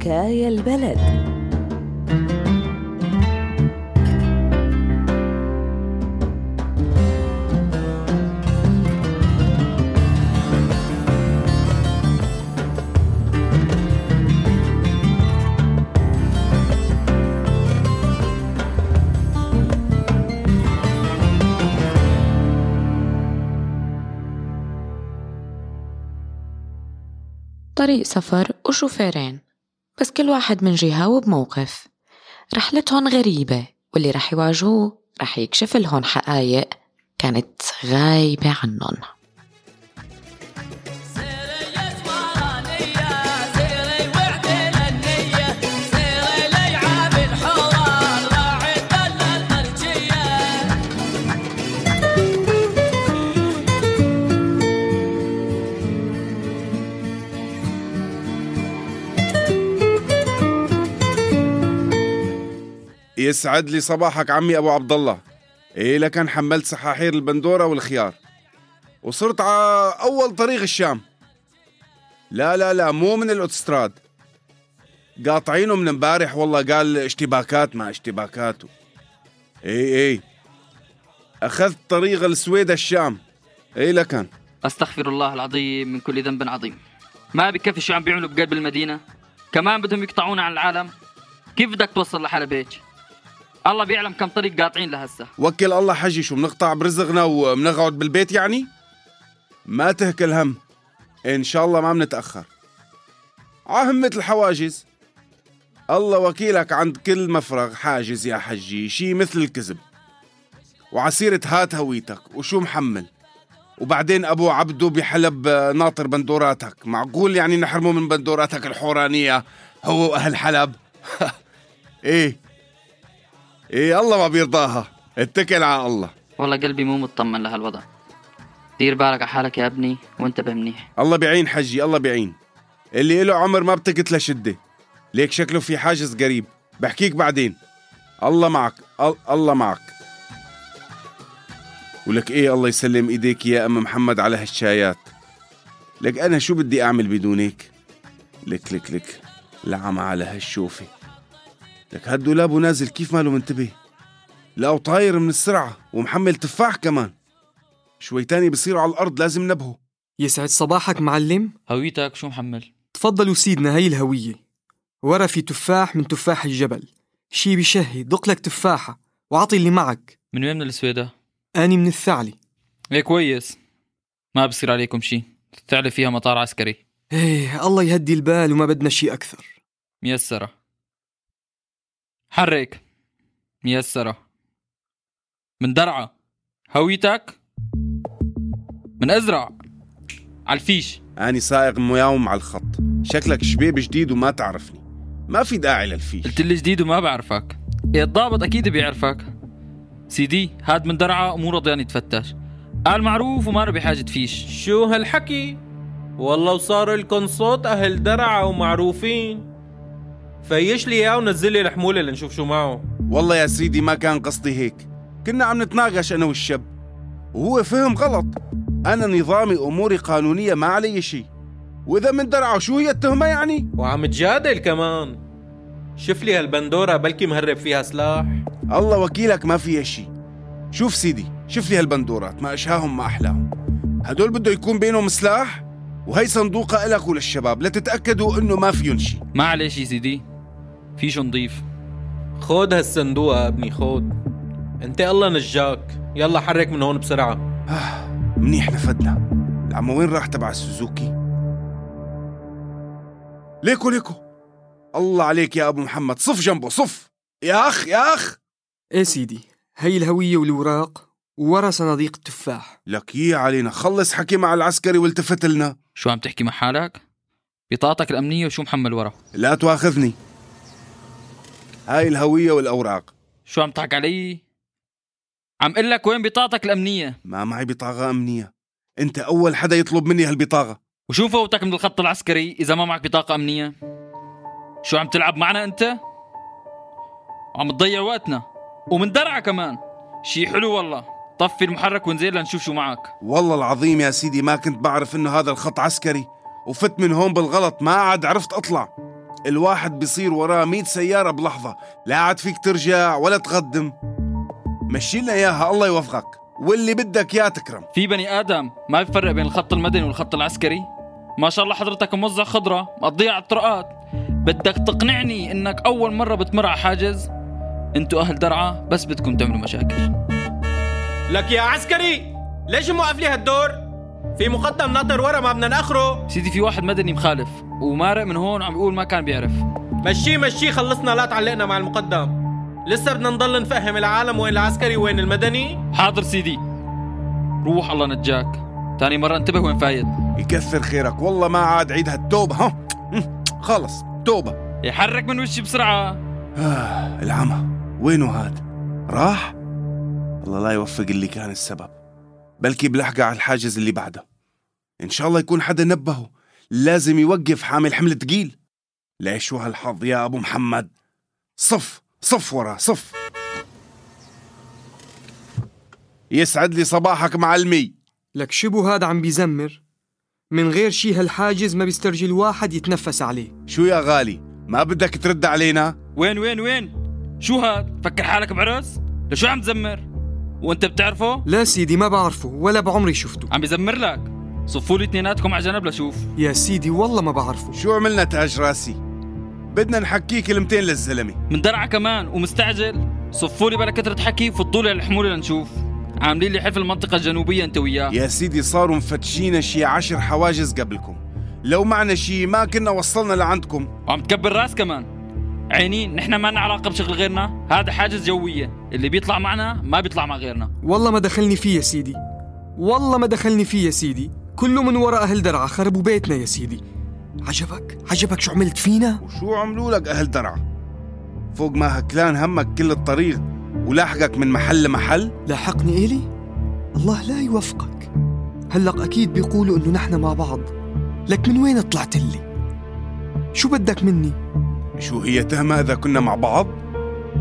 حكاية البلد. طريق سفر وشوفيرين بس كل واحد من جهة وبموقف. رحلتهم غريبة واللي رح يواجهوه رح يكشف لهم حقايق كانت غايبة عنهم. يسعد لي صباحك عمي أبو عبد الله إيه لكن حملت سحاحير البندورة والخيار. وصرت على أول طريق الشام. لا لا لا مو من الأوتستراد. قاطعينه من امبارح والله قال اشتباكات ما اشتباكات اي اي أخذت طريق السويد الشام. اي لكن أستغفر الله العظيم من كل ذنب عظيم. ما بكفي شو عم بيعملوا بقلب المدينة؟ كمان بدهم يقطعونا عن العالم؟ كيف بدك توصل لحلبيج؟ الله بيعلم كم طريق قاطعين لهسه وكل الله حجي شو بنقطع برزقنا وبنقعد بالبيت يعني؟ ما تهكل هم إن شاء الله ما بنتاخر عهمة الحواجز الله وكيلك عند كل مفرغ. حاجز يا حجي شي مثل الكذب. وعسيرة هات هويتك وشو محمل؟ وبعدين أبو عبدو بحلب ناطر بندوراتك. معقول يعني نحرمه من بندوراتك الحورانية؟ هو وأهل حلب؟ إيه. إيه الله ما بيرضاها. اتكل على الله. والله قلبي مو مطمن لهالوضع. دير بالك على حالك يا ابني وانتبه منيح. الله بيعين حجي الله بيعين اللي له عمر ما بتكت لشدة ليك شكله في حاجز قريب. بحكيك بعدين. الله معك الله معك. ولك إيه الله يسلم إيديك يا أم محمد على هالشايات. لك أنا شو بدي أعمل بدونك؟ لك لك لك لعمى على هالشوفة. لك هالدولاب نازل كيف ماله منتبه؟ لا وطاير من السرعة ومحمل تفاح كمان. شوي تاني بصيروا على الأرض لازم نبهه. يسعد صباحك معلم. هويتك شو محمل؟ تفضلوا سيدنا هي الهوية. ورا في تفاح من تفاح الجبل. شي بشهي دق لك تفاحة وعطي اللي معك. من وين من السويدة؟ أني من الثعلي. إيه كويس. ما بصير عليكم شي. الثعلي فيها مطار عسكري. إيه الله يهدي البال وما بدنا شي أكثر. ميسرة. حرك. ميسرة. من درعا. هويتك. من أزرع. على الفيش أني سائق مياوم على الخط. شكلك شبيب جديد وما تعرفني. ما في داعي للفيش. قلت لي جديد وما بعرفك. إيه الضابط أكيد بيعرفك. سيدي هاد من درعا مو رضيان يتفتش. قال معروف وما بحاجة فيش شو هالحكي؟ والله وصار لكم صوت أهل درعا ومعروفين. فيش لي إياه ونزل لي الحمولة لنشوف شو معه. والله يا سيدي ما كان قصدي هيك. كنا عم نتناقش أنا والشاب وهو فهم غلط. أنا نظامي أموري قانونية ما علي شيء. وإذا من درعه شو هي التهمة يعني؟ وعم تجادل كمان. شوف لي هالبندورة بلكي مهرب فيها سلاح. الله وكيلك ما فيها شيء. شوف سيدي شوف لي هالبندورات ما أشهاهم ما أحلاهم. هدول بده يكون بينهم سلاح؟ وهي صندوقة إلك وللشباب لتتأكدوا إنه ما فيهم شيء. ما عليه شي سيدي. فيش نضيف. خود هالصندوق يا ابني خود انت الله نجاك. يلا حرك من هون بسرعة. آه منيح نفدنا. العم وين راح تبع السوزوكي؟ ليكو ليكو. الله عليك يا أبو محمد. صف جنبه صف. يا أخ يا أخ. إيه سيدي هي الهوية والوراق وورا صناديق التفاح. لك يا علينا. خلص حكي مع العسكري والتفت لنا. شو عم تحكي مع حالك؟ بطاقتك الأمنية وشو محمل ورا؟ لا تواخذني. هاي الهوية والأوراق. شو عم تحك علي؟ عم قل لك وين بطاقتك الأمنية؟ ما معي بطاقة أمنية. أنت أول حدا يطلب مني هالبطاقة. وشو فوتك من الخط العسكري إذا ما معك بطاقة أمنية؟ شو عم تلعب معنا أنت؟ عم تضيع وقتنا. ومن درعة كمان. شي حلو والله. طفي المحرك ونزل لنشوف شو معك. والله العظيم يا سيدي ما كنت بعرف إنه هذا الخط عسكري. وفت من هون بالغلط ما عاد عرفت أطلع. الواحد بيصير وراه مئة سيارة بلحظة. لا عاد فيك ترجع ولا تقدم. مشي لنا إياها الله يوفقك. واللي بدك يا تكرم. في بني آدم ما بيفرق بين الخط المدني والخط العسكري. ما شاء الله حضرتك موزع خضرة مقضيها على الطرقات. بدك تقنعني إنك أول مرة بتمر على حاجز؟ أنتوا أهل درعا بس بدكم تعملوا مشاكل. لك يا عسكري ليش موقف لي هالدور؟ في مقدم ناطر ورا ما بدنا ناخره سيدي في واحد مدني مخالف ومارق من هون عم بيقول ما كان بيعرف. مشي مشي خلصنا لا تعلقنا مع المقدم. لسه بدنا نضل نفهم العالم وين العسكري وين المدني. حاضر سيدي. روح الله نجاك. تاني مرة انتبه وين فايت يكثر خيرك. والله ما عاد عيد هالتوبة ها؟ خلص توبة. يحرك من وشي بسرعة. آه العمى. وينه هاد؟ راح؟ الله لا يوفق اللي كان السبب. بلكي بلحقه على الحاجز اللي بعده. إن شاء الله يكون حدا نبهه. لازم يوقف حامل حمل تقيل. ليش شو هالحظ يا أبو محمد؟ صف صف ورا صف. يسعد لي صباحك معلمي لك شبو هذا عم بيزمر. من غير شي هالحاجز ما بيسترجي الواحد يتنفس عليه. شو يا غالي؟ ما بدك ترد علينا؟ وين وين وين؟ شو هاد؟ فكر حالك بعرس؟ لشو عم تزمر؟ وانت بتعرفه؟ لا سيدي ما بعرفه ولا بعمري شفته. عم بيزمر لك. صفوا لي اثنيناتكم على جنب لشوف يا سيدي والله ما بعرفه. شو عملنا تاج راسي؟ بدنا نحكي كلمتين للزلمة. من درعا كمان ومستعجل. صفوا لي بلا كثرة حكي فضوا لي الحمولة لنشوف. عاملين لي حلف المنطقة الجنوبية انت وياه. يا سيدي صاروا مفتشين شي عشر حواجز قبلكم. لو معنا شي ما كنا وصلنا لعندكم. وعم تكبر راس كمان. عينين نحن ما لنا علاقة بشغل غيرنا. هذا حاجز جوية. اللي بيطلع معنا ما بيطلع مع غيرنا. والله ما دخلني فيه يا سيدي. والله ما دخلني فيه يا سيدي. كله من وراء أهل درعا خربوا بيتنا يا سيدي. عجبك؟ عجبك شو عملت فينا؟ وشو عملوا لك أهل درعا؟ فوق ما هكلان همك كل الطريق ولاحقك من محل لمحل؟ لاحقني إلي؟ الله لا يوفقك. هلق أكيد بيقولوا إنه نحن مع بعض. لك من وين طلعت لي شو بدك مني؟ شو هي تهمة إذا كنا مع بعض؟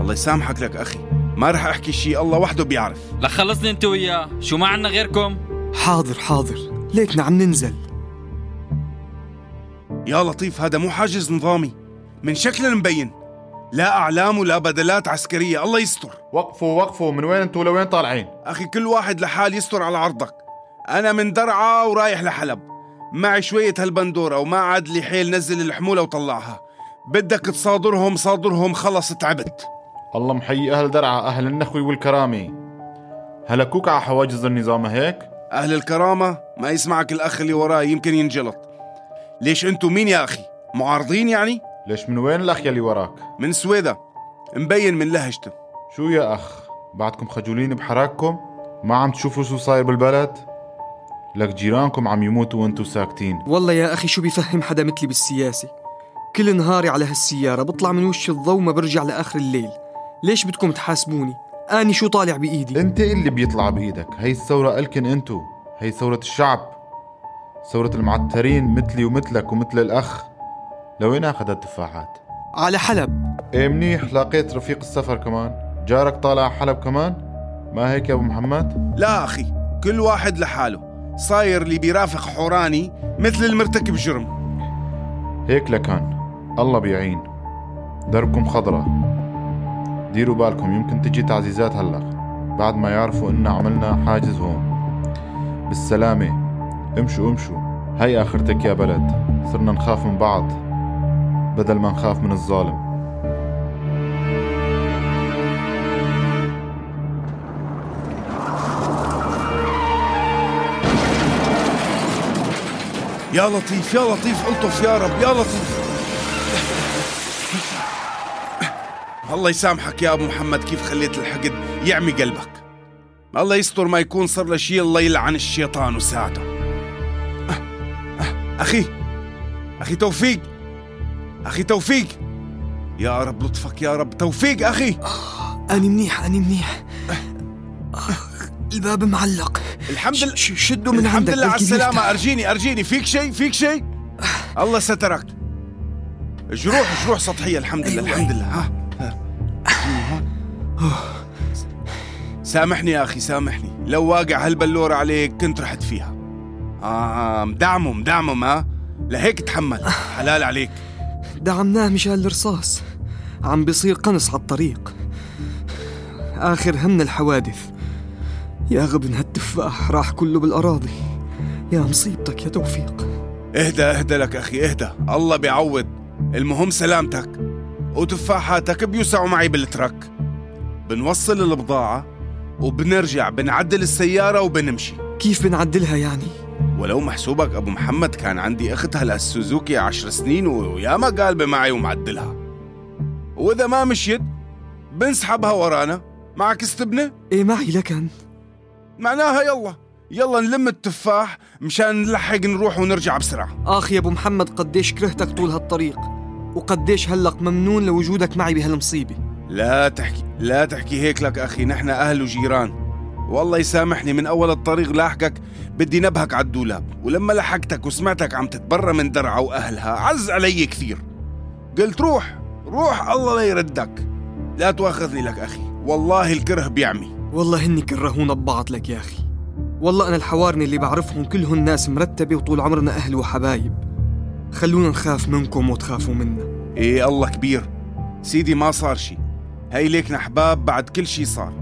الله يسامحك لك أخي. ما رح أحكي شي الله وحده بيعرف. لك خلصني أنت وياه. شو ما عنا غيركم؟ حاضر حاضر. ليكنا عم ننزل. يا لطيف هذا مو حاجز نظامي. من شكل مبين لا أعلام ولا بدلات عسكرية. الله يستر. وقفوا وقفوا. من وين أنتوا لوين طالعين؟ أخي كل واحد لحال يستر على عرضك. أنا من درعا ورايح لحلب. معي شوية هالبندورة وما عاد لي حيل نزل الحمولة وطلعها. بدك تصادرهم صادرهم خلص تعبت. الله محيي أهل درعا أهل النخوة والكرامة هلكوك على حواجز النظام هيك؟ أهل الكرامة؟ ما يسمعك الأخ اللي وراي يمكن ينجلط. ليش أنتوا مين يا أخي؟ معارضين يعني؟ ليش من وين الأخ يلي وراك؟ من سويدا. مبين من لهجته. شو يا أخ؟ بعدكم خجولين بحراككم؟ ما عم تشوفوا شو صاير بالبلد؟ لك جيرانكم عم يموتوا وأنتوا ساكتين. والله يا أخي شو بيفهم حدا مثلي بالسياسة؟ كل نهاري على هالسيارة بطلع من وش الضو ما برجع لآخر الليل. ليش بدكم تحاسبوني؟ أني شو طالع بإيدي؟ أنت اللي بيطلع بإيدك؟ هي الثورة ألكن أنتو. هي ثورة الشعب. ثورة المعترين مثلي ومثلك ومثل الأخ. لوين أخذ التفاحات على حلب. إيه منيح لقيت رفيق السفر كمان. جارك طالع على حلب كمان؟ ما هيك يا أبو محمد؟ لا أخي كل واحد لحاله. صاير اللي بيرافق حوراني مثل المرتكب جرم. هيك لكان. الله بيعين. دربكم خضرة ديروا بالكم يمكن تجي تعزيزات هلأ. بعد ما يعرفوا إن عملنا حاجز هون. بالسلامة. امشوا امشوا. هي آخرتك يا بلد. صرنا نخاف من بعض. بدل ما نخاف من الظالم. يا لطيف يا لطيف ألطف يا رب يا لطيف. الله يسامحك يا أبو محمد كيف خليت الحقد يعمي قلبك؟ الله يستر ما يكون صار له شيء الله يلعن الشيطان وساعده أه، أه، أخي أخي توفيق أخي توفيق. يا رب لطفك يا رب توفيق أخي. أني منيح أني منيح. الباب معلق. الحمد لله. شدوا من الحمد لله على السلامة. أرجيني أرجيني. فيك شيء؟ فيك شيء؟ الله سترك. جروح جروح سطحية. الحمد لله الحمد لله. ها. سامحني يا أخي سامحني. لو واقع هالبلورة عليك كنت رحت فيها. آه مدعمه مدعمه ها؟ لهيك تحمل حلال عليك. دعمناه مشان الرصاص. عم بيصير قنص على الطريق. آخر همنا الحوادث. يا غبن هالتفاح راح كله بالأراضي. يا مصيبتك يا توفيق. اهدى اهدى لك أخي اهدى. الله بيعوض. المهم سلامتك. وتفاحاتك بيوسعوا معي بالترك. بنوصل البضاعة وبنرجع بنعدل السيارة وبنمشي. كيف بنعدلها يعني؟ ولو محسوبك أبو محمد كان عندي أخت هلا السوزوكي عشر سنين وياما قالبة معي ومعدلها. وإذا ما مشيت بنسحبها ورانا. معك استبنة؟ إيه معي لكن. معناها يلا يلا نلم التفاح مشان نلحق نروح ونرجع بسرعة. آخ يا أبو محمد قديش كرهتك طول هالطريق؟ وقديش هلق ممنون لوجودك معي بهالمصيبة؟ لا تحكي لا تحكي هيك لك أخي نحن أهل وجيران. والله يسامحني من أول الطريق لاحقك بدي نبهك على الدولاب ولما لحقتك وسمعتك عم تتبرى من درعا وأهلها عز علي كثير. قلت روح روح الله لا يردك. لا تواخذني لك أخي والله الكره بيعمي. والله هني كرهونا ببعض لك يا أخي. والله أنا الحوارني اللي بعرفهم كلهم ناس مرتبة وطول عمرنا أهل وحبايب. خلونا نخاف منكم وتخافوا منا. إيه الله كبير. سيدي ما صار شي. هاي ليكنا أحباب بعد كل شي صار.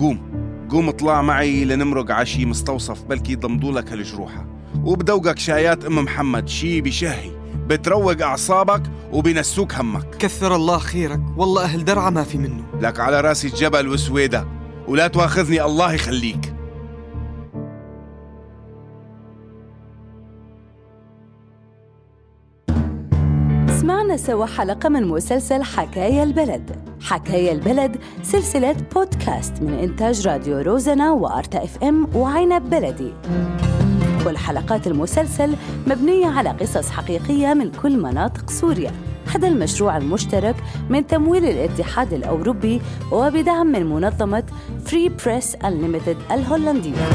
قوم قوم اطلع معي لنمرق عشي مستوصف بلكي يضمدوا لك هالجروحة. وبدوقك شايات أم محمد شي بشهي. بتروق أعصابك وبنسوك همك. كثر الله خيرك والله أهل درعا ما في منه. لك على راسي الجبل وسويدة. ولا تواخذني الله يخليك. سمعنا سوا حلقة من مسلسل حكاية البلد. حكاية البلد سلسلة بودكاست من إنتاج راديو روزنا وأرتا إف إم وعنب بلدي. كل حلقات المسلسل مبنية على قصص حقيقية من كل مناطق سوريا. هذا المشروع المشترك من تمويل الاتحاد الأوروبي وبدعم من منظمة فري بريس Unlimited الهولندية.